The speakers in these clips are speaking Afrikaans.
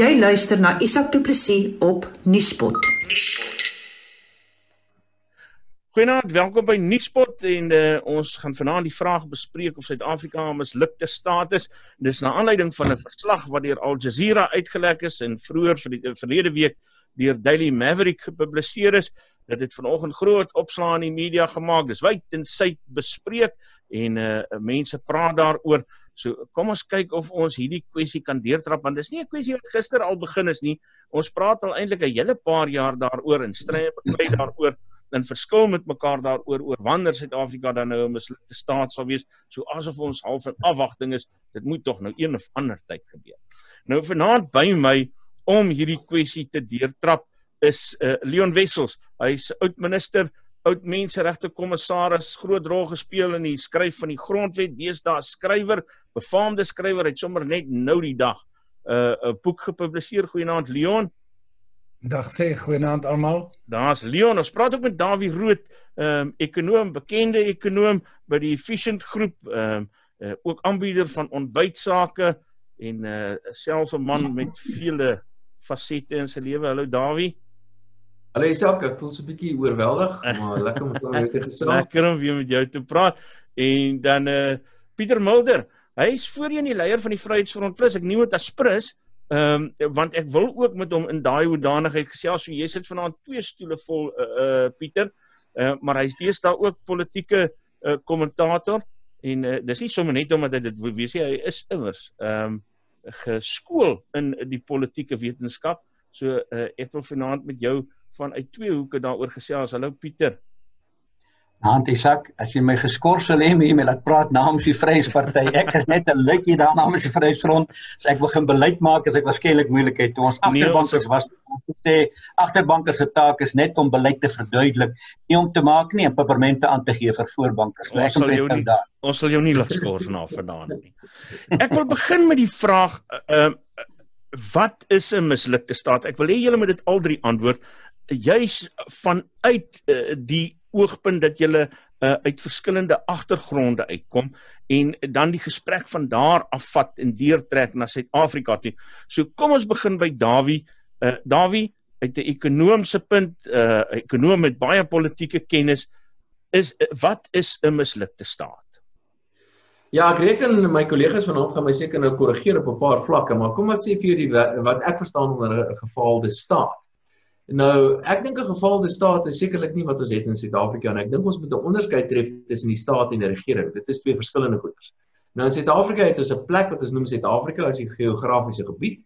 Jy luister na Isak Du Plessis op Nuuspot. Goeienaand, welkom by Nuuspot en uh, ons gaan vanaand die vraag bespreek of Suid-Afrika 'n mislukte staat is. Dis na aanleiding van 'n verslag wat deur Al Jazeera uitgelek is en vroeër vir die verlede week deur Daily Maverick gepubliseer is. Dit het vanoggend groot opslaa in die media gemaak. Dis wyd en suid bespreek en uh mense praat daaroor. So kom ons kyk of ons hierdie kwessie kan deurtrap want dis nie 'n kwessie wat gister al begin is nie. Ons praat al eintlik 'n hele paar jaar daaroor en stry beklei daaroor en verskil met mekaar daaroor oor wanneer Suid-Afrika dan nou 'n mislukte staat sal wees. So asof ons half in afwagting is. Dit moet tog nou een of ander tyd gebeur. Nou vanaand by my om hierdie kwessie te deurtrap is uh, Leon Wessels. Hy's oud minister oud menseregte kommissaris groot rol gespeel in die skryf van die grondwet. Deesdae skrywer befaamde skrywer het sommer net nou die dag 'n uh, 'n boek gepubliseer. Goeienaand Leon. Dag sê goeienaand almal daar's Leon. Ons praat ook met Dawie Rood 'n um, ekonom bekende ekonom by die Efficient groep um, uh, ook aanbieder van ontbytsake en uh, self 'n man met vele fasette in sy lewe. Hallo Dawie Hallo Isak, ek voel so 'n bietjie oorweldig, maar lekker om met jou te gesels. lekker om weer met jou te praat. En dan eh uh, Pieter Mulder, hy is voorheen die leier van die Vryheidsfront Plus. Ek noem dit as Prus, ehm um, want ek wil ook met hom in daai hoedanigheid gesels. So jy sit vanaand twee stoele vol eh uh, uh, Pieter. Eh uh, maar hy's deesdae ook politieke eh uh, kommentator en uh, dis nie sommer net omdat hy dit weet hy is immers ehm um, geskool in die politieke wetenskap. So uh, ek wil vanaand met jou vanuit twee hoeke daaroor gesels. Hallo Pieter. Hand Isak, as jy my geskort sal hê met my laat praat namens die Vryheidsparty. Ek is net 'n lukkie daar namens die Vryheidsfront. As ek begin beleid maak, as ek waarskynlik moeilikheid toe ons nee, agterbankers was om te sê agterbankers se taak is net om beleid te verduidelik, nie om te maak nie en papermente aan te gee vir voorbankers. Ons sal jou nie daar. Ons sal jou nie laat skors na vanaand nie. Ek wil begin met die vraag ehm uh, wat is 'n mislukte staat? Ek wil hê julle moet dit al drie antwoord juis vanuit uh, die oogpunt dat jy uh, uit verskillende agtergronde uitkom en dan die gesprek van daar afvat en deurtrek na Suid-Afrika toe. So kom ons begin by Dawie. Uh, Dawie uit 'n ekonomiese punt, 'n uh, ekonom met baie politieke kennis is uh, wat is 'n mislukte staat? Ja, ek reken my kollegas vanaand gaan my seker nou korrigeer op 'n paar vlakke, maar kom ek sê vir jou die wat ek verstaan onder 'n gefaalde staat. Nou, ek dink 'n gefaalde staat is sekerlik nie wat ons het in Suid-Afrika nie. Ek dink ons moet 'n onderskeid tref tussen die staat en die regering. Dit is twee verskillende goeders. Nou in Suid-Afrika het ons 'n plek wat ons noem Suid-Afrika as 'n geografiese gebied.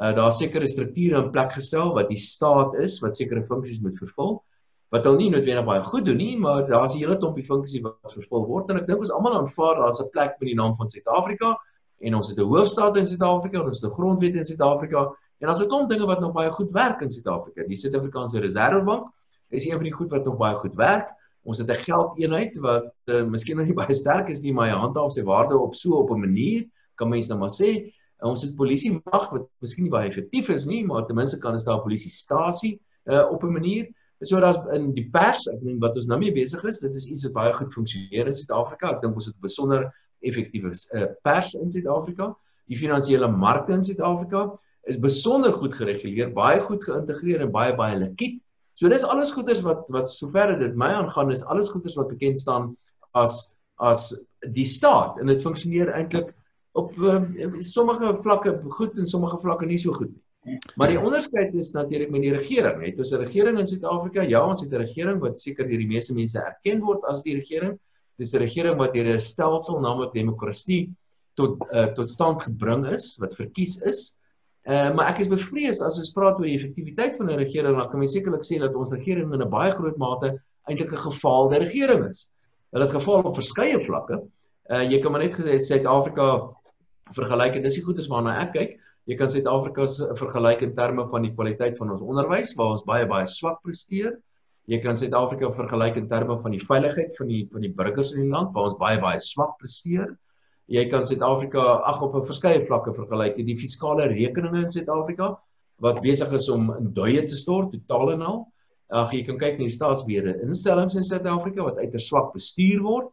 Uh daar sekere strukture in plek gestel wat die staat is wat sekere funksies moet vervul wat al nie noodwendig baie goed doen nie, maar daar's 'n hele klompie funksies wat vervul word en ek dink ons almal aanvaar daar's 'n plek met die naam van Suid-Afrika en ons het 'n hoofstad in Suid-Afrika en ons het 'n grondwet in Suid-Afrika En daar's 'n klomp dinge wat nog baie goed werk in Suid-Afrika. Die Suid-Afrikaanse Reserwebank is een van die goed wat nog baie goed werk. Ons het 'n geldeenheid wat uh, miskien nog nie baie sterk is nie, maar hy handhaaf sy waarde op so op 'n manier, kan mense nou maar sê. Uh, ons het polisie mag wat miskien nie baie effektief is nie, maar ten minste kan ons daar 'n polisiestasie uh, op 'n manier. So daar's in die pers, ek dink wat ons nou mee besig is, dit is iets wat baie goed funksioneer in Suid-Afrika. Ek dink ons het 'n besonder effektiewe uh, pers in Suid-Afrika. Die finansiële markte in Suid-Afrika is besonder goed gereguleer, baie goed geïntegreer en baie baie likwid. So dis alles goeders wat wat sover dit my aangaan is alles goeders wat bekend staan as as die staat en dit funksioneer eintlik op uh, sommige vlakke goed en sommige vlakke nie so goed nie. Maar die onderskeid is natuurlik met die regering. Het ons 'n regering in Suid-Afrika? Ja, ons het 'n regering wat seker deur die meeste mense erken word as die regering. Dis 'n regering wat deur 'n stelsel naamlik demokrasie tot uh, tot stand gebring is, wat verkies is. Uh, maar ek is bevrees as ons praat oor die effektiwiteit van 'n regering, dan kan mens sekerlik sê dat ons regering in 'n baie groot mate eintlik 'n gefaalde regering is. Hulle het gefaal op verskeie vlakke. Uh jy kan maar net gesê Suid-Afrika vergelyk en dis die goedes waarna ek kyk. Jy kan Suid-Afrika vergelyk in terme van die kwaliteit van ons onderwys waar ons baie baie swak presteer. Jy kan Suid-Afrika vergelyk in terme van die veiligheid van die van die burgers in die land waar ons baie baie swak presteer jy kan Suid-Afrika ag op 'n verskeie vlakke vergelyk. Die fiskale rekeninge in Suid-Afrika wat besig is om in duie te stort totaal en al. Ag jy kan kyk na die staatsbeheerde instellings in Suid-Afrika wat uiters swak bestuur word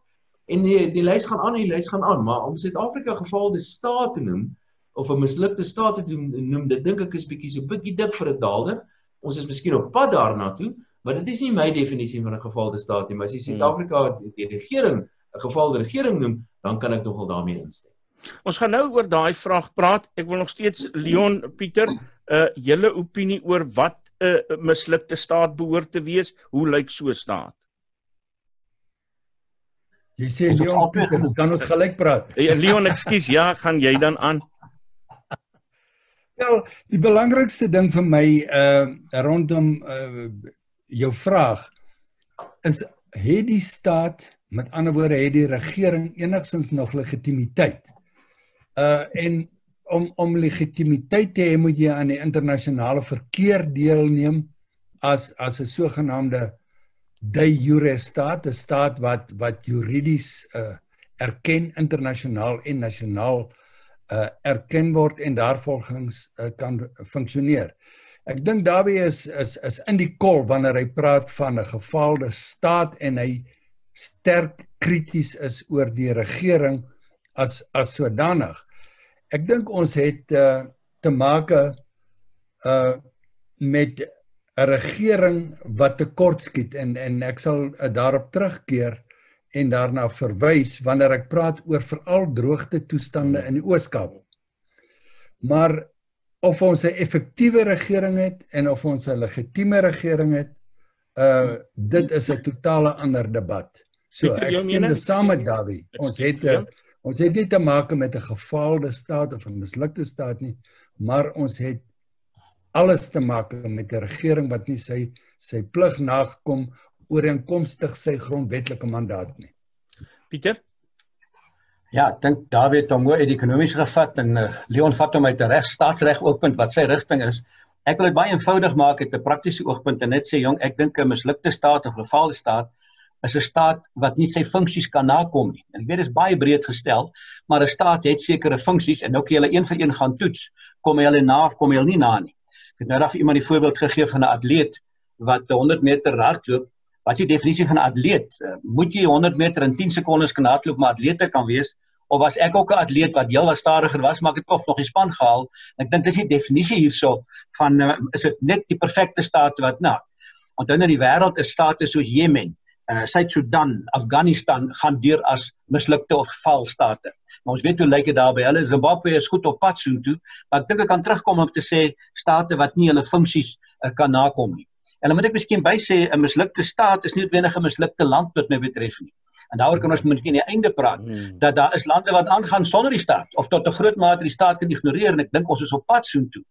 en die die lys gaan aan, die lys gaan aan, maar om Suid-Afrika geval die staat te noem of 'n mislukte staat te noem, dit dink ek is bietjie so bietjie dik vir 'n daalder. Ons is miskien op pad daarna toe, maar dit is nie my definisie van 'n gefaalde staat nie, maar as jy hmm. Suid-Afrika die regering 'n gefaalde regering noem, dan kan ek nogal daarmee instem. Ons gaan nou oor daai vraag praat. Ek wil nog steeds Leon Pieter, uh julle opinie oor wat 'n uh, mislukte staat behoort te wees? Hoe lyk so 'n staat? Jy sê Leon Pieter, kan ons gelyk praat? Ja, Leon, ekskuus, ja, gaan jy dan aan? Ja, die belangrikste ding vir my uh rondom uh jou vraag is het die staat met ander woorde het die regering enigstens nog legitimiteit? Uh en om om legitimiteit te hê moet jy aan die internasionale verkeer deelneem as as 'n sogenaamde de jure staat, 'n staat wat wat juridies uh erken internasionaal en nasionaal uh erken word en daarvolgens uh, kan funksioneer. Ek dink Dawie is is is in die kol wanneer hy praat van 'n gefaalde staat en hy sterk krities is oor die regering as as sodanig. Ek dink ons het uh te make uh met 'n regering wat tekortskiet en en ek sal uh, daarop terugkeer en daarna verwys wanneer ek praat oor veral droogte toestande in die Ooskaap. Maar of ons 'n effektiewe regering het en of ons 'n legitieme regering het, uh dit is 'n totale ander debat. So ek stem saam met Dawie. Ons het 'n ons het nie te maak met 'n gefaalde staat of 'n mislukte staat nie, maar ons het alles te maak met 'n regering wat nie sy sy plig nagekom ooreenkomstig sy grondwetlike mandaat nie. Pieter Ja, ek dink David het hom mooi uit die ekonomiese gevat en uh, Leon vat hom uit 'n reg staatsreg oogpunt wat sy rigting is. Ek wil dit baie eenvoudig maak uit 'n praktiese oogpunt en net sê jong, ek dink 'n mislukte staat of gefaalde staat is 'n staat wat nie sy funksies kan nakom nie. En ek weet dit is baie breed gestel, maar 'n staat het sekere funksies en nou kan jy hulle een vir een gaan toets. Kom hulle na of kom hulle nie na nie? Ek het nou net vir iemand die voorbeeld gegee van 'n atleet wat 100 meter hardloop. Wat is die definisie van 'n atleet? Uh, moet jy 100 meter in 10 sekondes kan hardloop om 'n atleet te kan wees? Of was ek ook 'n atleet wat heel wat stadiger was, maar ek het tog nog die span gehaal? Ek dink dis die definisie hierso van uh, is dit net die perfekte staat wat nou. Onthou nou die wêreld is state soos Jemen, uh, Suid-Sudan, Afghanistan gaan deur as mislukte of gefalstate. Maar ons weet hoe lyk dit daar by hulle. Zimbabwe is goed op pad soontoe, maar ek dink ek kan terugkom om te sê state wat nie hulle funksies uh, kan nakom nie. En dan moet ek miskien by sê 'n mislukte staat is nie noodwendig 'n mislukte land wat my betref nie. En daaroor kan ons miskien aan die einde praat hmm. dat daar is lande wat aangaan sonder die staat of tot 'n groot mate die staat kan ignoreer en ek dink ons is op pad soontoe.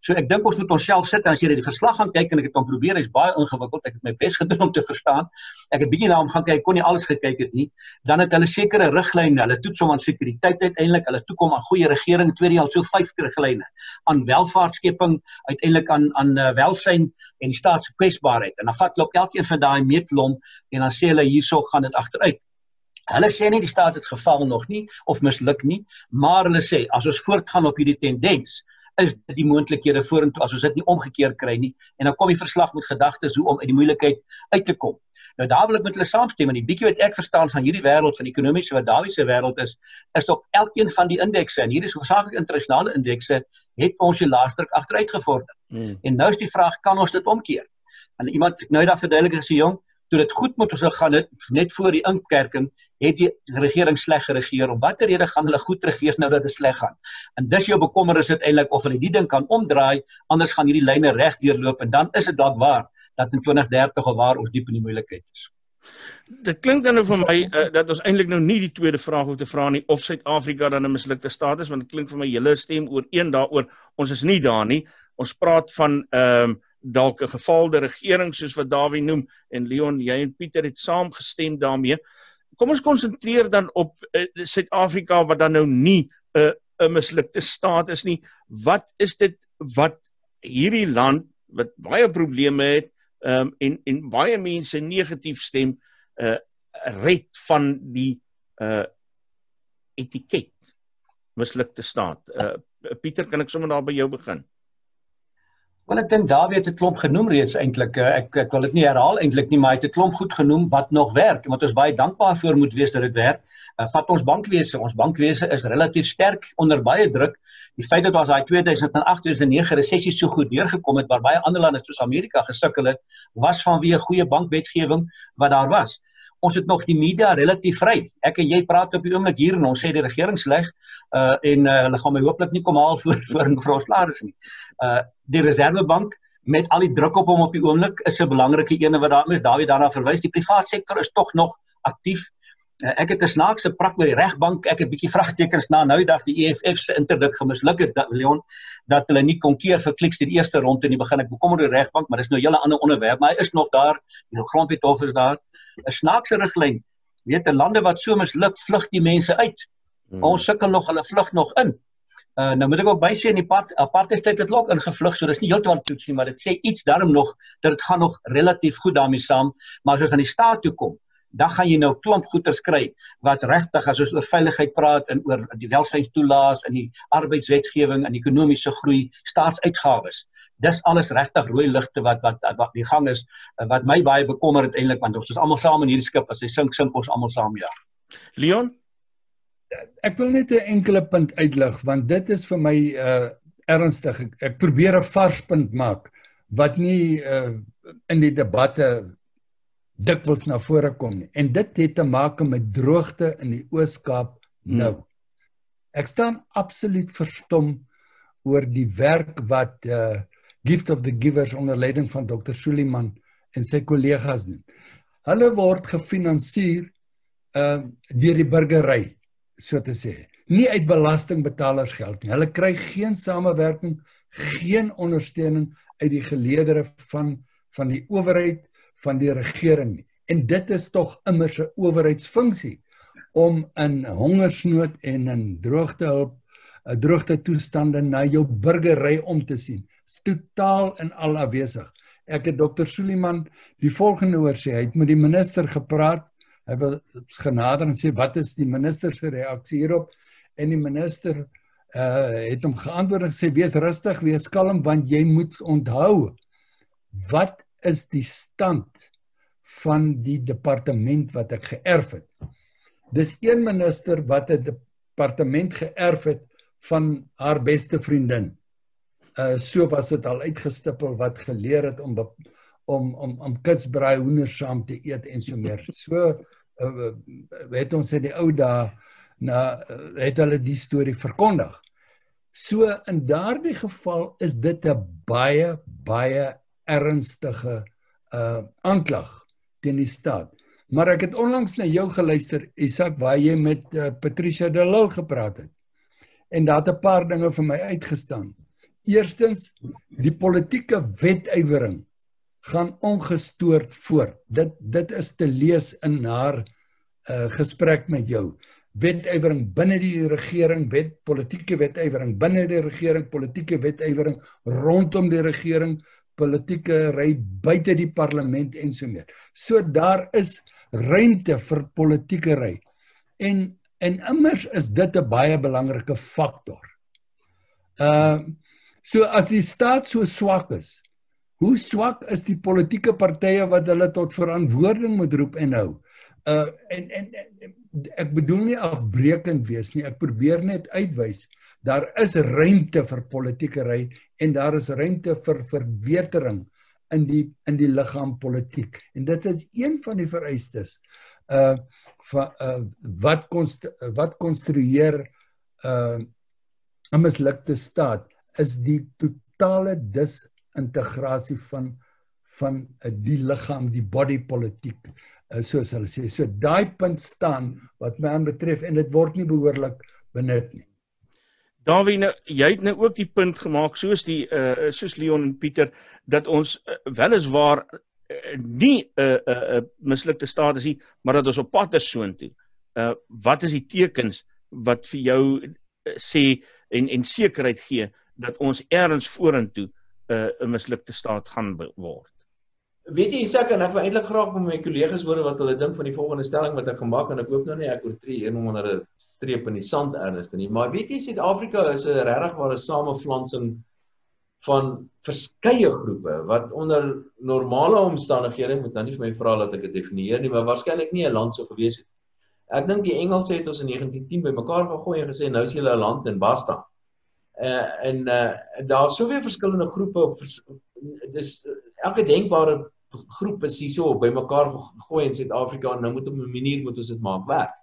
So ek dink ons moet onsself sit en as jy die verslag gaan kyk en ek het hom probeer, hy's baie ingewikkeld. Ek het my bes gedoen om te verstaan. Ek het bietjie na hom gaan kyk, kon nie alles gekyk het nie. Dan het hulle sekere riglyne. Hulle toets hom aan sekuriteit uiteindelik, hulle toekom aan goeie regering, tweede al so vyf riglyne aan welvaartskepping, uiteindelik aan aan uh, welsyn en die staat se kwesbaarheid. En dan vat hulle op elkeen van daai meetlom en dan sê hulle hierso gaan dit agteruit. Hulle sê nie die staat het geval nog nie of misluk nie, maar hulle sê as ons voortgaan op hierdie tendens, is dit die moontlikhede vorentoe as ons dit nie omgekeer kry nie en dan kom die verslag met gedagtes hoe om uit die moeilikheid uit te kom. Nou daar wil ek met hulle saamstem en die bietjie wat ek verstaan van hierdie wêreld van ekonomiese wat Dawie se wêreld is, is op elkeen van die indekse en hier is hoofsaaklik internasionale indekse het ons die laaste agteruit gevorder. Hmm. En nou is die vraag kan ons dit omkeer? En iemand nou daar verduidelik gesê jong, toe dit goed moet ons gaan dit net voor die inkerking het die regering sleg geregeer om watter rede gaan hulle goed regeer nou dat dit sleg gaan en dis jou bekommernis uiteindelik of hulle die ding kan omdraai anders gaan hierdie lyne reg deurloop en dan is dit dalk waar dat in 2030 of waar ons diep in die moeilikheid is Dit klink dan nou vir my uh, dat ons eintlik nou nie die tweede vraag hoef te vra nie of Suid-Afrika dan 'n mislukte staat is want dit klink vir my julle stem oor een daaroor ons is nie daar nie ons praat van ehm um, dalk 'n gefaalde regering soos wat Dawie noem en Leon jy en Pieter het saamgestem daarmee. Kom ons konsentreer dan op eh, Suid-Afrika uh, wat dan nou nie 'n uh, 'n mislukte staat is nie. Wat is dit wat hierdie land wat baie probleme het um, en en baie mense negatief stem uh red van die uh etiket mislukte staat. Uh Pieter, kan ek sommer daar by jou begin? Wel ek dink Dawie het 'n klomp genoem reeds eintlik. Eh, ek ek wil dit nie herhaal eintlik nie, maar hy het 'n klomp goed genoem wat nog werk en wat ons baie dankbaar vir moet wees dat dit werk. Uh, vat ons bankwese. Ons bankwese is relatief sterk onder baie druk. Die feit dat ons daai 2008-2009 resessie so goed deurgekom het waar baie ander lande soos Amerika gesukkel het, was vanweë goeie bankwetgewing wat daar was ons het nog die media relatief vry. Ek en jy praat op die oomblik hier en ons sê die regering sleg uh en uh, hulle gaan my hooplik nie kom haal voor voor mevrou Slaris nie. Uh die Reservebank met al die druk op hom op die oomblik is 'n belangrike een wat daarmee Dawie daarna verwys. Die private sektor is tog nog aktief. Uh, ek het 'n snaakse prak met die regbank. Ek het bietjie vragtekens na nou dag die EFF se interdik gemisluk het dat Leon dat hulle nie kon keer vir kliks die eerste ronde in die begin. Ek bekommer oor die regbank, maar dis nou 'n hele ander onderwerp, maar hy is nog daar. Die grondwet hof is daar. 'n snaakse riglyn. Weet, in lande wat so misluk, vlug die mense uit. Hmm. Ons sukkel nog, hulle vlug nog in. Uh nou moet ek ook bysê in die part apartheidstyd het ook ingevlug, so dis nie heeltemal toets nie, maar dit sê iets daarom nog dat dit gaan nog relatief goed daarmee saam, maar as ons aan die staat toe kom, dan gaan jy nou klomp goeders kry wat regtig as ons oor veiligheid praat en oor die welsynstoelaas en die arbeidswetgewing en ekonomiese groei, staatsuitgawes dis alles regtig rooi ligte wat wat wat die gang is wat my baie bekommer het eintlik want ons is almal saam in hierdie skip as hy sink sink ons almal saam ja. Leon ek wil net 'n enkele punt uitlig want dit is vir my uh ernstig ek, ek probeer 'n vars punt maak wat nie uh in die debatte dikwels na vore kom nie en dit het te maak met droogte in die Oos-Kaap nou. Hmm. Ek staan absoluut verstom oor die werk wat uh Gift of the Givers onder leiding van Dr. Suliman en sy kollegas doen. Hulle word gefinansier uh deur die burgery, so te sê. Nie uit belastingbetalers geld nie. Hulle kry geen samewerking, geen ondersteuning uit die geleedere van van die owerheid, van die regering nie. En dit is tog immers 'n owerheidsfunksie om in hongersnood en in droogtehulp, 'n uh, droogte toestande na jou burgery om te sien totaal en al afwesig. Ek het dokter Suliman die volgende oor sê, hy het met die minister gepraat. Hy wil genader en sê wat is die minister se reaksie hierop? En die minister uh het hom geantwoord en sê wees rustig, wees kalm want jy moet onthou wat is die stand van die departement wat ek geërf het. Dis een minister wat 'n departement geërf het van haar beste vriendin uh so was dit al uitgestippel wat geleer het om om om om kitsbraai hoender saam te eet en so meer. So uh, weet ons in die ou dae na het hulle die storie verkondig. So in daardie geval is dit 'n baie baie ernstige uh aanklag teen die staat. Maar ek het onlangs na jou geluister Isak waar jy met uh, Patricia de Lille gepraat het. En daar het 'n paar dinge vir my uitgestaan. Eerstens die politieke wetywering gaan ongestoord voort. Dit dit is te lees in haar uh gesprek met jou. Wetywering binne die regering, wet politieke wetywering binne die regering, politieke wetywering rondom die regering, politieke ry buite die parlement en so meer. So daar is ruimte vir politieke ry. En en immers is dit 'n baie belangrike faktor. Uh So as die staat so swak is, hoe swak is die politieke partye wat hulle tot verantwoording moet roep en hou? Uh en en, en ek bedoel nie afbreekend wees nie. Ek probeer net uitwys daar is ruimte vir politieke ry en daar is ruimte vir verbetering in die in die liggaam politiek. En dit is een van die vereistes uh van uh wat konst, wat konstrueer uh 'n mislukte staat is die totale disintegrasie van van uh, die liggaam, die body politiek uh, soos hulle sê. So daai punt staan wat my aanbetref en dit word nie behoorlik benut nie. Dawie, nou, jy het nou ook die punt gemaak soos die uh soos Leon en Pieter dat ons uh, weliswaar uh, nie 'n uh, 'n uh, uh, mislukte staat is nie, maar dat ons op pad is soontoe. Uh wat is die tekens wat vir jou uh, sê en en sekerheid gee dat ons eers vorentoe 'n uh, 'n mislukte staat gaan word. Weet jy Isak en ek wil eintlik graag met my kollegas hoor wat hulle dink van die volgende stelling wat ek gemaak en ek hoop nou nie ek oortree een onder 'n streep in die sand ernstig nie, maar weet jy Suid-Afrika is 'n ware samevlansing van verskeie groepe wat onder normale omstandighede moet nou nie vir my vra dat ek dit definieer nie, maar waarskynlik nie 'n land sou gewees het. Ek dink die Engelse het ons in 1910 bymekaar gegooi en gesê nou is julle 'n land en basta. Uh en uh daar's soveel verskillende groepe op dis elke denkbare groep is hier so bymekaar gegooi in Suid-Afrika en nou moet op 'n manier moet ons dit maak werk.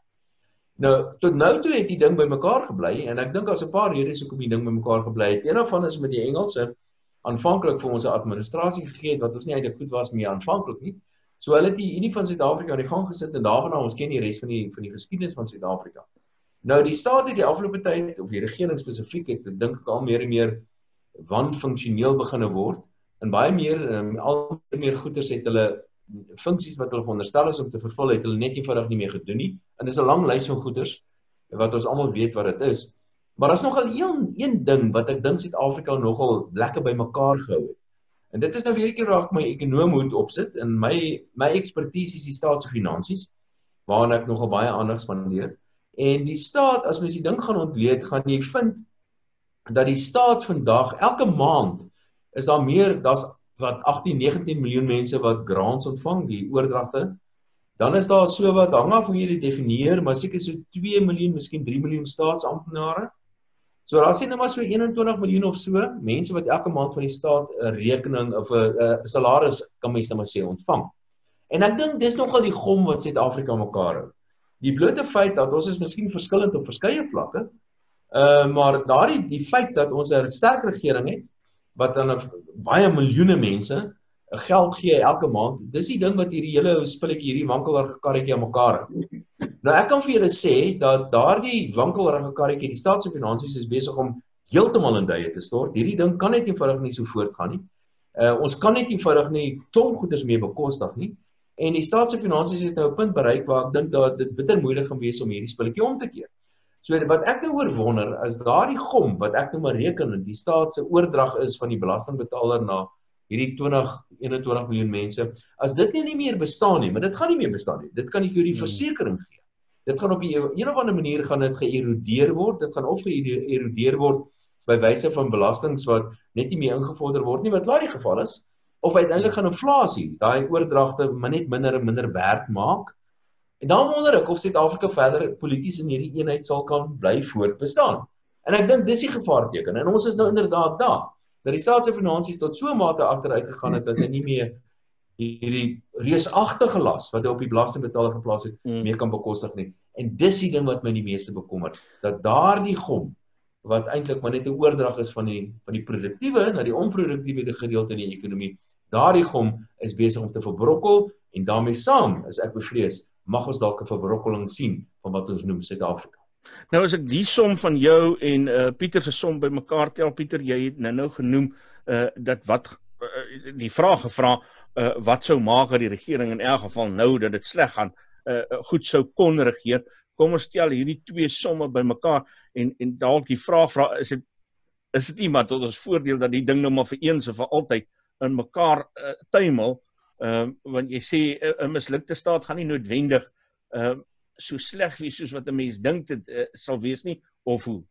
Nou tot nou toe het die ding bymekaar gebly en ek dink daar's 'n paar redes hoekom die ding bymekaar gebly het. Een van is met die Engelse aanvanklik vir ons administrasie gegee het wat ons nie eintlik goed was mee aanvanklik nie. So hulle het die Unie van Suid-Afrika aan die gang gesit en daarna ons ken die res van die van die geskiedenis van Suid-Afrika. Nou die staat het die afgelope tyd of die regering spesifiek het dink ek al meer en meer wanfunksioneel begine word. En baie meer um, al meer goeder het hulle funksies wat hulle veronderstel is om te vervul het hulle net eenvoudig nie meer gedoen nie. En dis 'n lang lys van goeders wat ons almal weet wat dit is. Maar daar's nogal een een ding wat ek dink Suid-Afrika nogal lekker bymekaar gehou het. En dit is nou weer 'n keer raak my ekonom moet opsit en my my ekspertise is die staatsfinansies waarna ek nogal baie aandag spandeer en die staat as mens die ding gaan ontleed gaan jy vind dat die staat vandag elke maand is daar meer daar's wat 18 19 miljoen mense wat grants ontvang die oordragte. Dan is daar so wat hang af hoe jy dit definieer maar seker so 2 miljoen miskien 3 miljoen staatsamptenare. So daar sien nou maar so 21 miljoen of so mense wat elke maand van die staat 'n rekening of 'n salaris kan mense maar sê ontvang. En ek dink dis nogal die gom wat Suid-Afrika mekaar hou die blote feit dat ons is miskien verskillend op verskeie vlakke uh maar daardie die feit dat ons 'n sterk regering het wat aan baie miljoene mense geld gee elke maand. Dis die ding wat hierdie hele spulletjie hierdie wankelrige karretjie aan mekaar hou. Nou ek kan vir julle sê dat daardie wankelrige karretjie, die staatsfinansies is besig om heeltemal in duie te stort. Hierdie ding kan net eenvoudig nie so voortgaan nie. Uh ons kan net eenvoudig nie klomp goederes mee bekostig nie. En die staatsfinansies het nou 'n punt bereik waar ek dink dat dit bitter moeilik gaan wees om hierdie spulletjie om te keer. So wat ek nou oor wonder is daardie gom wat ek nou maar reken die staat se oordrag is van die belastingbetaler na hierdie 20 21 miljoen mense. As dit nie meer bestaan nie, maar dit gaan nie meer bestaan nie. Dit kan ek jou die hmm. versekering gee. Dit gaan op 'n een of ander manier gaan dit geërodeer word. Dit gaan of geërodeer word by wyse van belastings wat net nie meer ingevorder word nie wat laat die geval is of uiteindelik gaan inflasie daai oordragte maar net minder en minder werd maak En dan wonder ek of Suid-Afrika verder polities in hierdie eenheid sal kan bly voortbestaan. En ek dink dis die gevaarteken. En ons is nou inderdaad daar. Dat die staatse finansies tot so 'n mate agteruit gegaan het dat hy nie meer hierdie reusagtige las wat hy op die belastingbetaler geplaas het, mm. meer kan bekostig nie. En dis die ding wat my die meeste bekommer, dat daardie gom wat eintlik maar net 'n oordrag is van die van die produktiewe na die onproduktiewe gedeelte in die ekonomie, daardie gom is besig om te verbrokkel en daarmee saam is ek bevrees mag ons dalk 'n verbrokkeling sien van wat ons noem Suid-Afrika. Nou as ek die som van jou en uh Pieter se som bymekaar tel Pieter jy het nou nou genoem uh dat wat uh, die vraag gevra uh wat sou maak dat die regering in elk geval nou dat dit sleg gaan uh goed sou kon regeer. Kom ons stel hierdie twee somme bymekaar en en dalk die vraag vra is dit is dit iemand tot ons voordeel dat die ding nou maar vir eens en vir altyd in mekaar uh, tuimel Ehm uh, want jy sê 'n mislukte staat gaan nie noodwendig ehm uh, so sleg wees soos wat 'n mens dink dit uh, sal wees nie of hoe.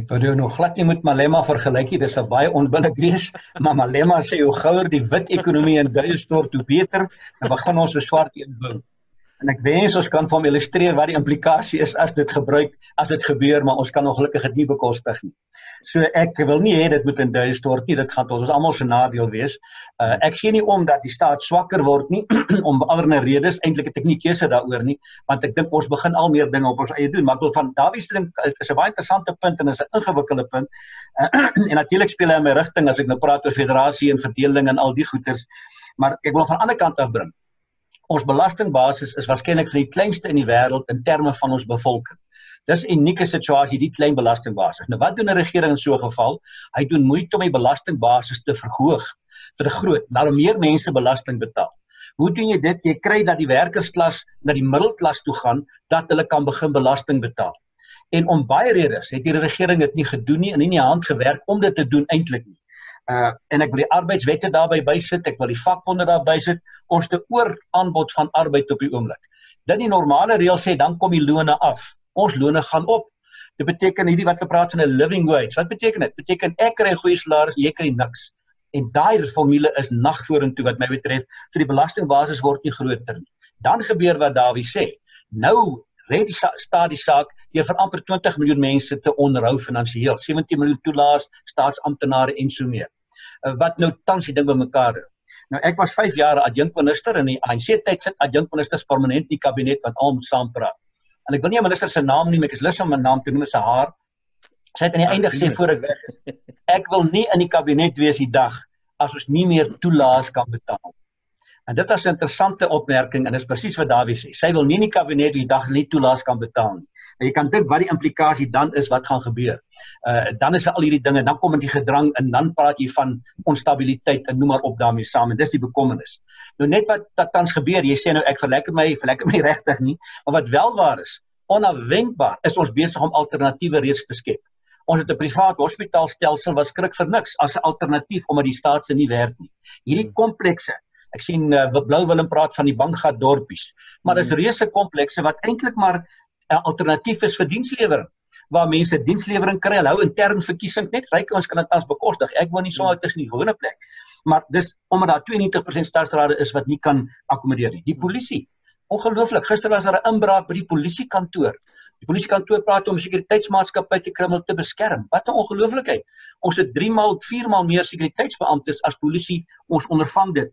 Ek wou jou nog glad nie met Malema vergelyk nie, dis 'n baie onbillik wees, maar Malema sê hoe gouer die wit ekonomie in duie stort, hoe beter, dan begin ons so swart een bou en ek wens ons kan vir hom illustreer wat die implikasie is as dit gebruik as dit gebeur maar ons kan ongelukkig dit nie bekostig nie. So ek wil nie hê dit moet in duie stort nie. Dit gaan ons almal se nadeel wees. Uh ek gee nie om dat die staat swakker word nie om allerlei redes eintlik het ek nie keuse daaroor nie want ek dink ons begin al meer dinge op ons eie doen maar ek wil van Dawie se ding is 'n baie interessante punt en is 'n ingewikkelde punt. Uh, en natuurlik speel hy in my rigting as ek nou praat oor federasie en verdeling en al die goeters maar ek wil van 'n ander kant af bring ons belastingbasis is waarskynlik vir die kleinste in die wêreld in terme van ons bevolking. Dis 'n unieke situasie die klein belastingbasis. Nou wat doen 'n regering in so 'n geval? Hy doen moeite om die belastingbasis te verhoog vir 'n groot, laat meer mense belasting betaal. Hoe doen jy dit? Jy kry dat die werkersklas na die middelklas toe gaan dat hulle kan begin belasting betaal. En om baie redes het die regering dit nie gedoen nie en nie in die hand gewerk om dit te doen eintlik nie. Uh en ek wil die arbeidswette daarbey bysit, ek wil die vakbonde daarby sit. Ons te oor aanbod van arbeid op die oomblik. Dit die normale reël sê dan kom die lone af. Ons lone gaan op. Dit beteken hierdie wat hulle praat van 'n living wage. Wat beteken dit? Beteken ek kry 'n goeie salaris, jy kry niks. En daai formule is nag vorentoe wat my betref, so die belastingbasis word nie groter nie. Dan gebeur wat Dawie sê. Nou red die staat die saak deur vir amper 20 miljoen mense te onderhou finansiëel, 17 miljoen toelaars, staatsamptenare en so meer. Uh, wat nou tans die ding bymekaar hou. Nou ek was 5 jaar adjunkminister in die ANC tyd sit adjunkministers permanent in die kabinet wat almal saam praat. En ek wil nie 'n minister se naam noem, ek is lus om 'n naam te noem, sy haar. Sy het aan die einde gesê voor ek weg is. Ek wil nie in die kabinet wees die dag as ons nie meer toelaas kan betaal En dit is 'n interessante opmerking en dit is presies wat Dawie sê. Sy wil nie in die kabinet die dag nie toelaas kan betaal nie. En jy kan dink wat die implikasie dan is wat gaan gebeur. Uh dan is al hierdie dinge, dan kom in die gedrang en dan praat jy van onstabiliteit en noem maar op daarmee saam en dis die bekommernis. Nou net wat wat tans gebeur, jy sê nou ek verlekker my, verlekker my regtig nie, maar wat wel waar is, onafwendbaar is ons besig om alternatiewe reeds te skep. Ons het 'n privaat hospitaalstelsel wat skrik vir niks as 'n alternatief omdat die staat se nie werk nie. Hierdie komplekse Ek sien uh, Blou Willem praat van die bankgat dorpies, maar dis mm. reuse komplekse wat eintlik maar 'n alternatief is vir dienslewering waar mense dienslewering kry. Hulle hou intern verkiesing net ryk ons kan dit as bekostig. Ek woon nie so uit tussen die gewone plek. Maar dis omdat daar 92% stadsrade is wat nie kan akkommodeer nie. Die polisie. Ongelooflik. Gister was daar 'n inbraak by die polisiekantoor. Die polisiekantoor praat om sekuriteitsmaatskappye te krimineel te beskerm. Wat 'n ongelooflikheid. Ons het 3 maal, 4 maal meer sekuriteitsbeamptes as polisie ons ondervang dit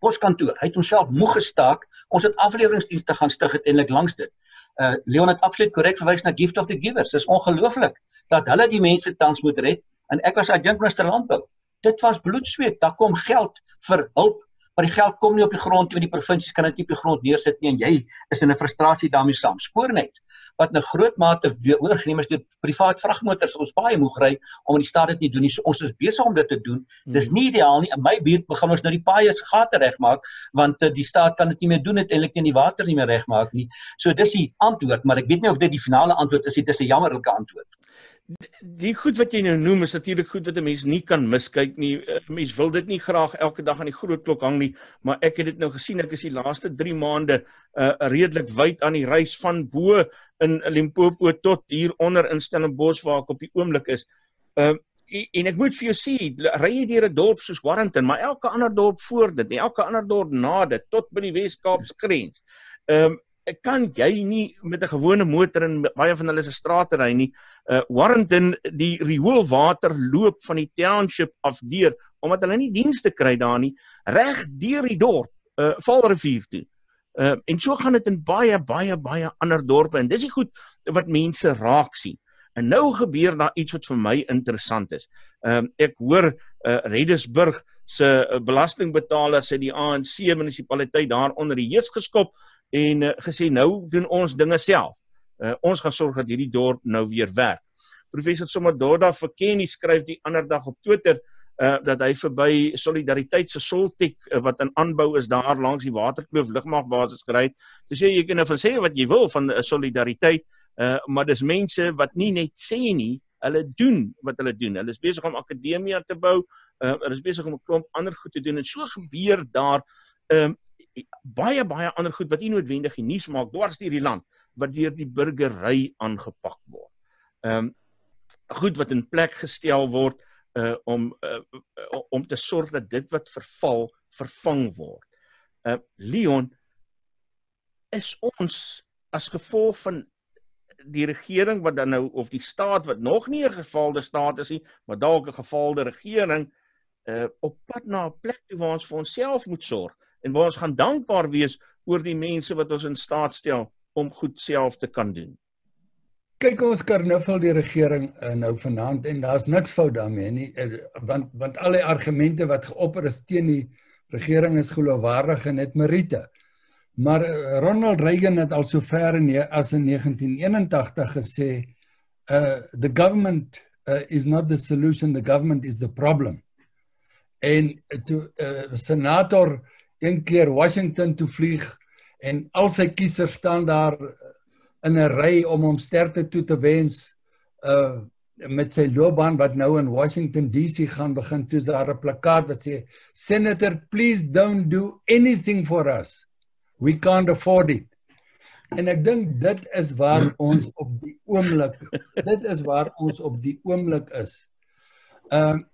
poskantoor. Hy het homself moeg gestaak. Ons het afleweringsdienste gaan stig uiteindelik langs dit. Uh Leon het absoluut korrek verwys na Gift of the Givers. Dis ongelooflik dat hulle die mense tans moet red en ek was adjunkminister landbou. Dit was bloedsweet. Daar kom geld vir hulp, maar die geld kom nie op die grond nie die provinsies kan dit nie op die grond neersit nie en jy is in 'n frustrasie daarmee saam. Spoor net wat 'n groot mate oorgeneem is deur privaat vragmotors ons baie moeg ry om in die stad dit nie doen nie. So ons is besig om dit te doen. Dis hmm. nie ideaal nie. In my buurt begin ons nou die paaie se gate regmaak want uh, die staat kan dit nie meer doen uiteindelik teen die water nie meer regmaak nie. So dis die antwoord, maar ek weet nie of dit die finale antwoord is. Dit is 'n jammerlike antwoord die goed wat jy nou noem is natuurlik goed wat 'n mens nie kan miskyk nie. 'n eh, Mens wil dit nie graag elke dag aan die groot klok hang nie, maar ek het dit nou gesien. Ek is die laaste 3 maande uh redelik wyd aan die reis van bo in Limpopo tot hier onder in Stellenbosch waar ek op die oomblik is. Um uh, en ek moet vir jou sê, ry jy deur 'n dorp soos Warrington, maar elke ander dorp voor dit, elke ander dorp na dit tot by die Wes-Kaapse grens. Um kan jy nie met 'n gewone motor in baie van hulle se strate ry nie. Uh Warrington die rioolwater loop van die township af deur omdat hulle nie dienste kry daar nie reg deur die dorp uh Valrivier toe. Uh en so gaan dit in baie baie baie ander dorpe en dis die goed wat mense raak sien. En nou gebeur daar iets wat vir my interessant is. Ehm uh, ek hoor uh Redesburg se belastingbetalers het die ANC munisipaliteit daar onder die heus geskop en uh, gesê nou doen ons dinge self. Uh, ons gaan sorg dat hierdie dorp nou weer werk. Professor Somadoda Verkenny skryf die ander dag op Twitter uh dat hy verby solidariteit se Soltek uh, wat in aanbou is daar langs die Waterkloof lugmagbasis gery. Dis jy jy kan nou sê wat jy wil van 'n uh, solidariteit, uh maar dis mense wat nie net sê nie, hulle doen wat hulle doen. Hulle is besig om akademia te bou, uh hulle is besig om 'n klomp ander goed te doen en so gebeur daar um baie baie ander goed wat nie noodwendig die nuus maak dwars deur die land wat deur die burgery aangepak word. Ehm um, goed wat in plek gestel word uh om uh, om te sorg dat dit wat verval vervang word. Uh Leon is ons as gevolg van die regering wat dan nou of die staat wat nog nie 'n gefaalde staat is nie, maar dalk 'n gefaalde regering uh op pad na 'n plek toe waar ons vir onsself moet sorg en waar ons gaan dankbaar wees oor die mense wat ons in staat stel om goed self te kan doen. Kyk ons karnuffel die regering uh, nou vanaand en daar's niks fout daarmee nie uh, want want al die argumente wat geopper is teen die regering is geloofwaardig en het meriete. Maar uh, Ronald Reagan het al sover in as in 1981 gesê uh the government uh, is not the solution the government is the problem. En toe uh, senator een keer Washington toe vlieg en al sy kiesers staan daar in 'n ry om hom sterkte toe te wens uh met sy loopbaan wat nou in Washington DC gaan begin toe daar 'n plakkaat wat sê Senator please don't do anything for us. We can't afford it. En ek dink dit is waar ons op die oomblik dit is waar ons op die oomblik is. Ehm uh,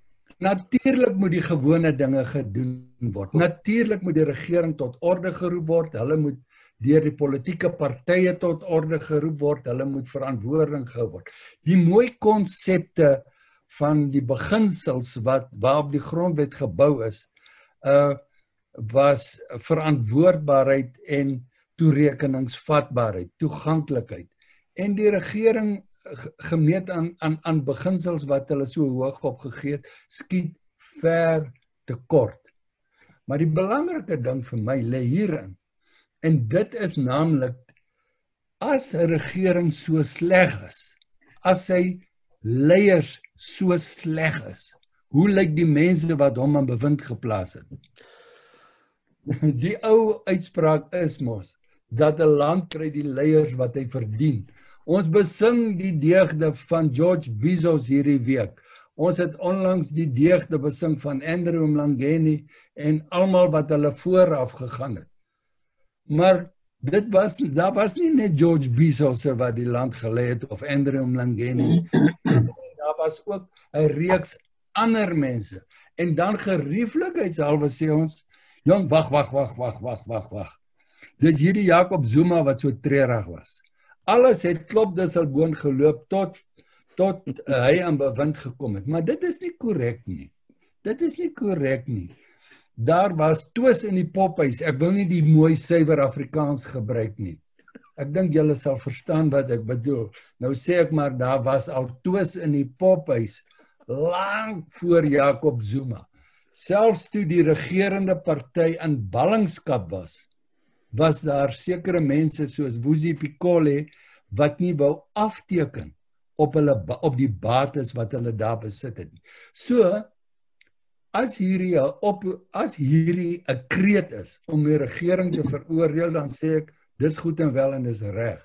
natuurlik moet die gewone dinge gedoen word. Natuurlik moet die regering tot orde geroep word. Hulle moet deur die politieke partye tot orde geroep word. Hulle moet verantwoording gehou word. Die mooi konsepte van die beginsels wat waarop die grondwet gebou is, uh was verantwoordbaarheid en toerekeningsvatbaarheid, toeganklikheid. En die regering gemeet aan aan aan beginsels wat hulle so hoog opgegee het, skiet ver te kort. Maar die belangrike ding vir my lê hierin. En dit is naamlik as 'n regering so sleg is, as sy leiers so sleg is, hoe lyk die mense wat hom aan bewind geplaas het? Die ou uitspraak is mos dat 'n land kry die leiers wat hy verdien. Ons besing die deugde van George Bizos hierdie week. Ons het onlangs die deugde besing van Andrew Mlangeni en almal wat hulle vooraf gegaan het. Maar dit was daar was nie net George Bizos wat die land gelei het of Andrew Mlangeni. daar was ook 'n reeks ander mense. En dan gerieflikheidshalwe sê ons, "Jong, wag, wag, wag, wag, wag, wag, wag." Dis hierdie Jakob Zuma wat so treurig was alles het klop dis al gewoon geloop tot tot uh, hy aan bewind gekom het. Maar dit is nie korrek nie. Dit is nie korrek nie. Daar was twis in die pophuis. Ek wil nie die mooi suiwer afrikaans gebruik nie. Ek dink julle sal verstaan wat ek bedoel. Nou sê ek maar daar was al twis in die pophuis lank voor Jakob Zuma. Selfs toe die regerende party in ballingskap was was daar sekere mense soos Wusi Pikole wat nie wou afteken op hulle op die bates wat hulle daar besit het nie. So as hierdie op as hierdie 'n kreet is om die regering te veroordeel dan sê ek dis goed en wel en dis reg.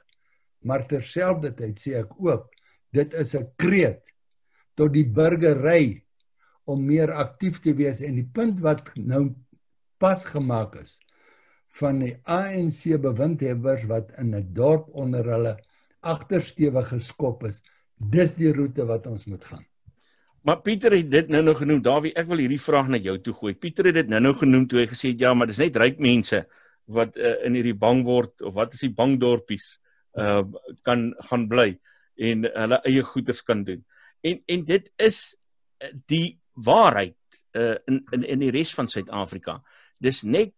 Maar terselfdertyd sê ek ook dit is 'n kreet tot die burgery om meer aktief te wees en die punt wat nou pas gemaak is van die ANC bewindhebbers wat in 'n dorp onder hulle agterstewe geskop is. Dis die roete wat ons moet gaan. Maar Pieter het dit nou-nou genoem. Dawie, ek wil hierdie vraag na jou toe gooi. Pieter het dit nou-nou genoem toe hy gesê het ja, maar dis net ryk mense wat uh, in hierdie bang word of wat is die bang dorpies uh kan gaan bly en hulle eie goederes kan doen. En en dit is die waarheid uh in in die res van Suid-Afrika. Dis net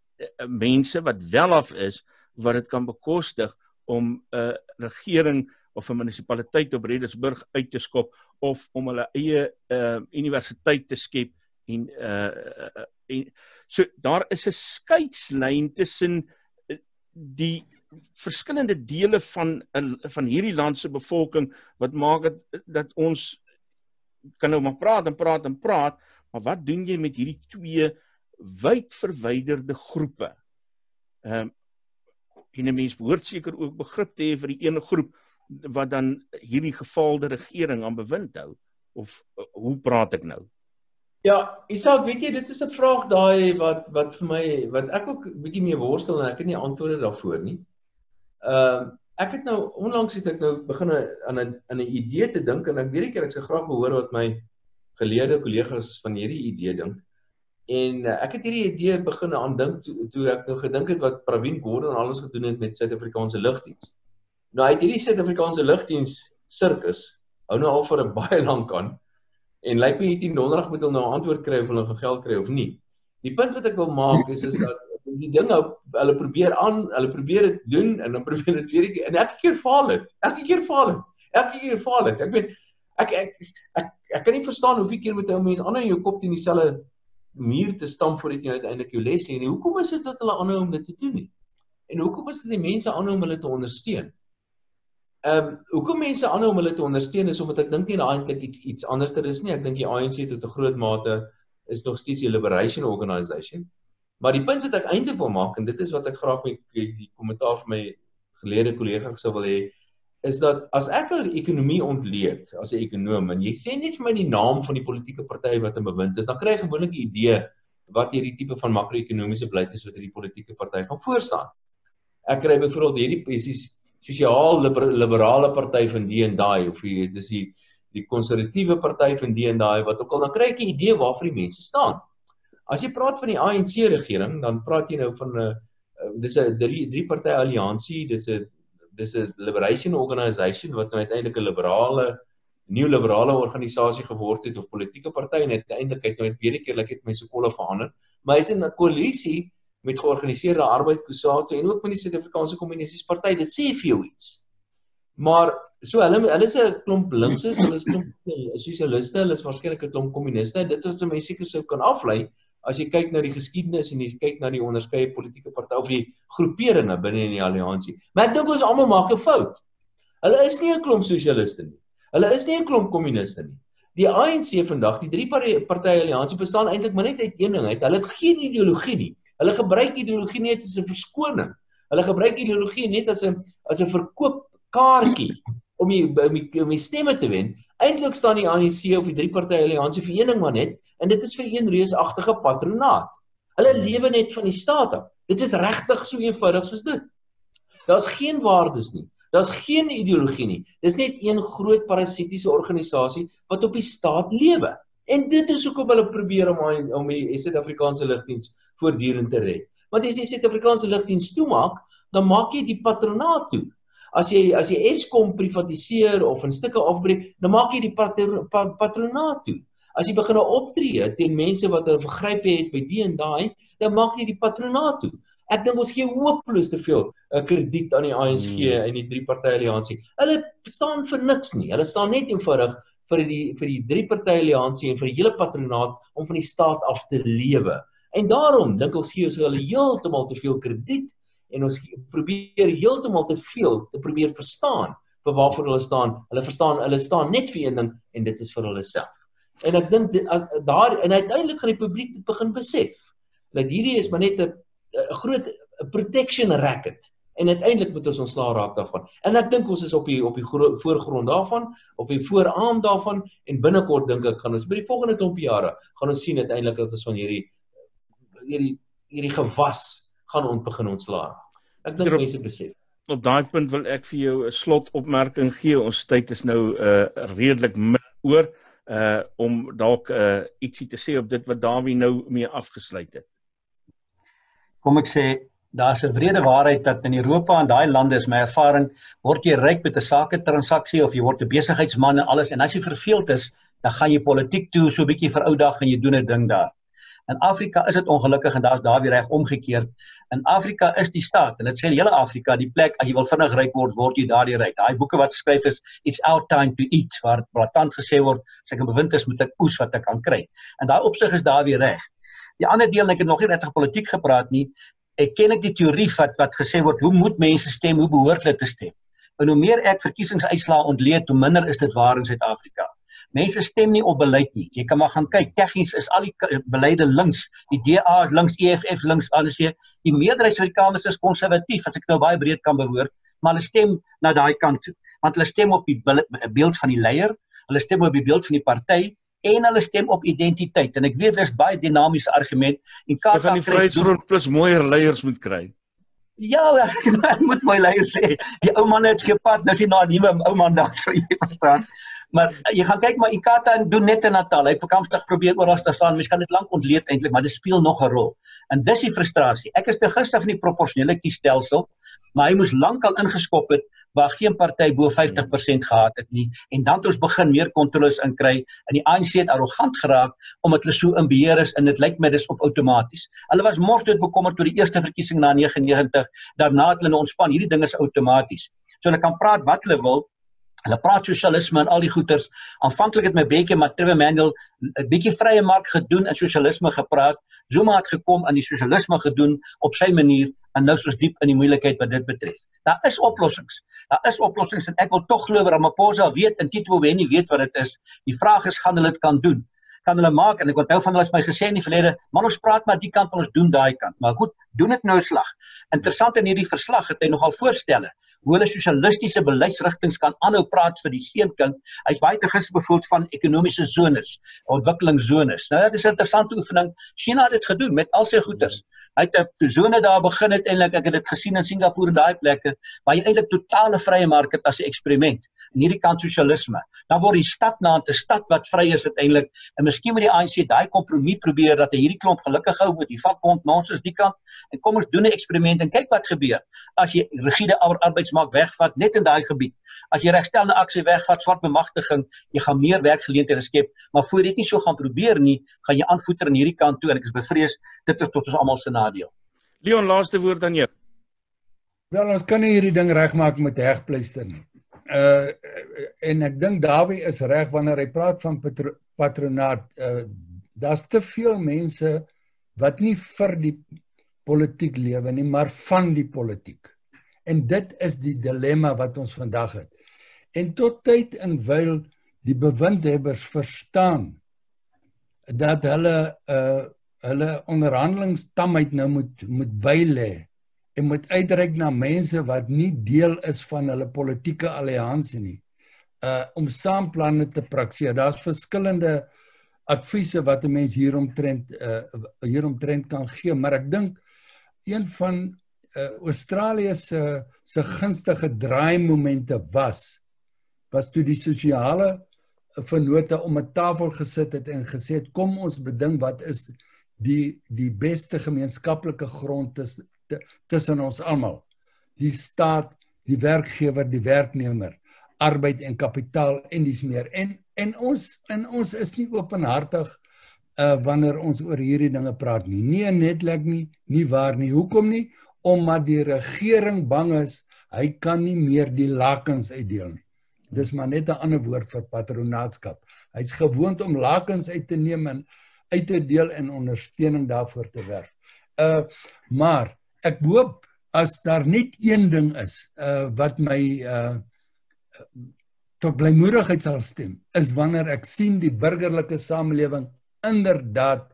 mense wat welaf is wat dit kan bekostig om 'n uh, regering of 'n munisipaliteit op Redensburg uit te skop of om hulle eie uh, universiteit te skep en uh, en so daar is 'n skeidslyn tussen die verskillende dele van van hierdie land se bevolking wat maak dit dat ons kan nou maar praat en praat en praat maar wat doen jy met hierdie twee wyd verwyderde groepe. Ehm um, en 'n mens behoort seker ook begrip te hê vir die ene groep wat dan hierdie gefaalde regering aan bewind hou of uh, hoe praat ek nou? Ja, Isak, weet jy, dit is 'n vraag daai wat wat vir my wat ek ook bietjie mee worstel en ek het nie antwoorde daarvoor nie. Ehm uh, ek het nou onlangs het ek nou begin aan 'n aan 'n idee te dink en ek weet ek ek sou graag hoor wat my geleerde kollegas van hierdie idee dink. En uh, ek het hierdie idee begin aan dink toe, toe ek nou gedink het wat Pravin Gordhan alles gedoen het met Suid-Afrikaanse lugdiens. Nou hy het hierdie Suid-Afrikaanse lugdiens sirkus hou nou al vir 'n baie lank aan en lyk my hierdie donderdag moet hulle nou 'n antwoord kry of hulle geld kry of nie. Die punt wat ek wil maak is is dat die ding nou hulle probeer aan, hulle probeer dit doen en dan probeer dit weer en elke keer faal dit. Elke keer faal dit. Elke keer faal dit. Ek weet ek ek ek, ek, ek kan nie verstaan hoeveel keer moet ou mense aan in jou kop teen dieselfde muur te stamp voordat jy uiteindelik jou les leer nie. Hoekom is dit dat hulle aanhou om dit te doen nie? En hoekom is dit die mense aanhou om hulle te ondersteun? Ehm um, hoekom mense aanhou om hulle te ondersteun is omdat ek dink nie daai eintlik iets iets anderster is nie. Ek dink die ANC tot 'n groot mate is nog steeds 'n liberation organisation. Maar die punt wat ek eintlik wil maak en dit is wat ek graag met die kommentaar van my geleerde kollega sou wil hê is dat as ek 'n ekonomie ontleed as 'n ekonom en jy sê net vir my die naam van die politieke party wat in bewind is, dan kry jy gewoonlik 'n idee wat hierdie tipe van makro-ekonomiese beleid is wat hierdie politieke party gaan voorstaan. Ek kry byvoorbeeld hierdie presies sosiaal liberale party van die en daai of jy dis die die konservatiewe party van die en daai wat ook al dan kry ek 'n idee waarvoor die mense staan. As jy praat van die ANC regering, dan praat jy nou van 'n uh, dis 'n drie drie party alliansie, dis 'n dis 'n liberation organisation wat nou uiteindelik 'n liberale nuwe liberale organisasie geword het of politieke party en uiteindelik het nou weer 'n keer like het my sekolle verander. Maar hy's in 'n koalisie met georganiseerde arbeid Kusatu en ook met die Suid-Afrikaanse Kommunistiese Party. Dit sê vir jou iets. Maar so hulle hulle is 'n klomp linkses, hulle is klomp sosialiste, hulle is waarskynlik 'n klomp kommuniste. Dit is wat mense seker sou kan aflei as jy kyk na die geskiedenis en jy kyk na die onderskeie politieke partye of die groeperinge binne in die alliansie. Maar ek dink ons almal maak 'n fout. Hulle is nie 'n klomp sosialiste nie. Hulle is nie 'n klomp kommuniste nie. Die ANC vandag, die drie partye alliansie bestaan eintlik maar net uit een ding. Hulle het geen ideologie nie. Hulle gebruik ideologie net as 'n verskoning. Hulle gebruik ideologie net as 'n as 'n verkoopkaartjie om die om die, om die stemme te wen. Eintlik staan die ANC of die drie partye alliansie vir een ding maar net en dit is vir een reusagtige patronaat. Hulle lewe net van die staat af. Dit is regtig so eenvoudig soos dit. Daar's geen waardes nie. Daar's geen ideologie nie. Dis net een groot parasitiese organisasie wat op die staat lewe. En dit is hoekom hulle probeer om om die Suid-Afrikaanse lugdiens voortdurend te red. Want as jy Suid-Afrikaanse lugdiens toemaak, dan maak jy die patronaat toe. As jy as jy Eskom privatiseer of in stukke afbreek, dan maak jy die patro, pa, patronaat toe. As jy begin optree teen mense wat 'n vergryp het by die en daai, dan maak jy die patronaat toe. Ek dink ons gee hopeloos te veel 'n uh, krediet aan die ANC hmm. en die drie party alliansie. Hulle staan vir niks nie. Hulle staan net eenvoudig vir die vir die drie party alliansie en vir die hele patronaat om van die staat af te lewe. En daarom dink ons gee ons hulle heeltemal te veel krediet en ons probeer heeltemal te veel te probeer verstaan vir waarvoor hulle staan. Hulle verstaan hulle staan net vir een ding en dit is vir hulle self. En ek dink daar en uiteindelik gaan die publiek dit begin besef dat hierdie is maar net 'n groot protection racket en uiteindelik moet ons ontslaa raak daarvan. En ek dink ons is op die op die voorgrond daarvan, op die vooraan daarvan en binnekort dink ek gaan ons by die volgende klomp jare gaan ons sien uiteindelik dat ons van hierdie hierdie hierdie gewas gaan ont begin ontslaa. Ek dink mense besef. Op daai punt wil ek vir jou 'n slotopmerking gee. Ons tyd is nou uh redelik min oor uh om dalk uh ietsie te sê op dit wat Dawie nou mee afgesluit het kom ek sê daar's 'n wrede waarheid dat in Europa en daai lande is my ervaring word jy ryk met 'n sake transaksie of jy word 'n besigheidsman en alles en as jy verveeld is dan gaan jy politiek toe so 'n bietjie vir ou dag en jy doen 'n ding daar. In Afrika is dit ongelukkig en daar's daar weer reg omgekeerd. In Afrika is die staat en dit sê die hele Afrika die plek as jy wil vinnig ryk word word jy daardie ryk. Daai boeke wat geskryf is it's our time to eat waar blaatant gesê word as ek 'n bewind is moet ek oes wat ek kan kry. En daai opsig is daar weer reg. Die ander deel ek het nog nie regtig politiek gepraat nie. Ek ken ek die teorie wat wat gesê word hoe moet mense stem, hoe behoort hulle te stem. En hoe meer ek verkiesingsuitslae ontleed, hoe minder is dit waar in Suid-Afrika. Mense stem nie op beleid nie. Jy kan maar gaan kyk. Tegnies is al die beleide links. Die DA is links, EFF links, ANC. Die meerderheid van die kamers is konservatief, as ek nou baie breed kan bewoord, maar hulle stem na daai kant toe. Want hulle stem op die beeld van die leier, hulle stem op die beeld van die party en hulle stem op identiteit en ek weet daar's baie dinamiese argument en kan van die Vryheidsfront plus mooier leiers moet kry. Ja, ek moet my leiers sê. Die ou man het gepad, nou sien nou 'n nuwe ou man daar vir jy verstaan. Maar jy gaan kyk maar Ikata doen net in Natal. Hy vakansiestig probeer oral te staan. Mens kan dit lank ontleed eintlik, maar dit speel nog 'n rol. En dis die frustrasie. Ek is te gister van die proporsionele kiesstelsel, maar hy moes lankal ingeskop het waar geen party bo 50% gehad het nie en dan het ons begin meer kontroles inkry en die ANC het arrogant geraak omdat hulle so in beheer is en dit lyk my dis op outomaties. Hulle was mos dood bekommerd oor die eerste verkiesing na 99, daarna het hulle ontspan. Hierdie ding is outomaties. So hulle kan praat wat hulle wil, Hulle praat sosialisme en al die goeters. Aanvanklik het my Bekkie maar Trevor Manuel 'n bietjie vrye mark gedoen en sosialisme gepraat. Zuma het gekom aan die sosialisme gedoen op sy manier en nou is ons diep in die moeilikheid wat dit betref. Daar is oplossings. Daar is oplossings en ek wil tog glo dat Ramaphosa weet en Tito Mboweni weet wat dit is. Die vraag is gaan hulle dit kan doen? Kan hulle maak en ek onthou van hulle het my gesê in die verlede, man ons praat maar die kant van ons doen daai kant. Maar goed, doen dit nou slag. Interessant in hierdie verslag het hy nogal voorstelle hoe hulle sosialistiese beleidsrigtinge kan aanhou praat vir die seunkind. Hy's baie te gister bevoeld van ekonomiese zones, ontwikkelingszones. Nou dit is 'n interessante oefening. China het dit gedoen met al sy goederes. Hy het 'n sone daar begin het eintlik ek het dit gesien in Singapore en daai plekke waar jy eintlik totale vrye mark het as 'n eksperiment. En hierdie kant sosialisme. Dan word die stad na 'n stad wat vry is uiteindelik en miskien met die ANC daai kompromie probeer dat hy hierdie klomp gelukkig hou met die vakbond nonsens die kant en kom ons doen 'n eksperiment en kyk wat gebeur. As jy rigiede arbeidsmark wegvat net in daai gebied. As jy regstelende aksie wegvat, swart bemagtiging, jy gaan meer werksgeleenthede skep, maar voor dit nie so gaan probeer nie, gaan jy aanvoeter aan hierdie kant toe en ek is bevrees dit is tot ons almal se nadeel. Leon, laaste woord aan jou. Wel, ons kan nie hierdie ding regmaak met hegpleister nie. Uh en ek dink Dawie is reg wanneer hy praat van patro patronaat. Uh daar's te veel mense wat nie vir die politiek lewe nie, maar van die politiek. En dit is die dilemma wat ons vandag het. En tot tyd en wyl die bewindhebbers verstaan dat hulle uh hulle onderhandelingstamheid nou moet moet bylê en moet uitreik na mense wat nie deel is van hulle politieke alliansie nie uh om saam planne te praktiseer. Daar's verskillende adviese wat 'n mens hieromtrent uh hieromtrent kan gee, maar ek dink een van uh Australië se se gunstige draaimomente was was toe die sosiale vennote om 'n tafel gesit het en gesê het kom ons beding wat is die die beste gemeenskaplike grond tussen tussen ons almal. Die staat, die werkgewer, die werknemer, arbeid en kapitaal en dis meer. En en ons en ons is nie openhartig uh wanneer ons oor hierdie dinge praat nie. Nee, netlik nie, nie waar nie. Hoekom nie? Omdat die regering bang is hy kan nie meer die lakens uitdeel nie. Dis maar net 'n ander woord vir patronaatskap. Hy's gewoond om lakens uit te neem en uit te deel en ondersteuning daarvoor te werf. Uh maar ek hoop as daar net een ding is uh wat my uh tot blymoedigheid sal stem is wanneer ek sien die burgerlike samelewing inderdaad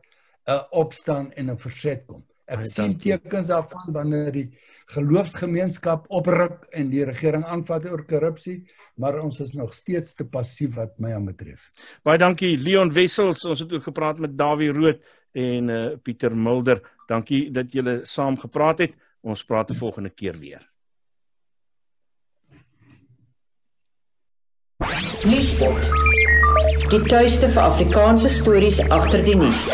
uh, opstaan en 'n verset kom. Ek sien tekens daarvan wanneer die geloofsgemeenskap opruk en die regering aanvat oor korrupsie, maar ons is nog steeds te passief wat my aanbetref. Baie dankie Leon Wessels, ons het ook gepraat met Dawie Rood en uh, Pieter Mulder. Dankie dat julle saam gepraat het. Ons praat die volgende keer weer. Nuuspot. Die tuiste vir Afrikaanse stories agter die nuus.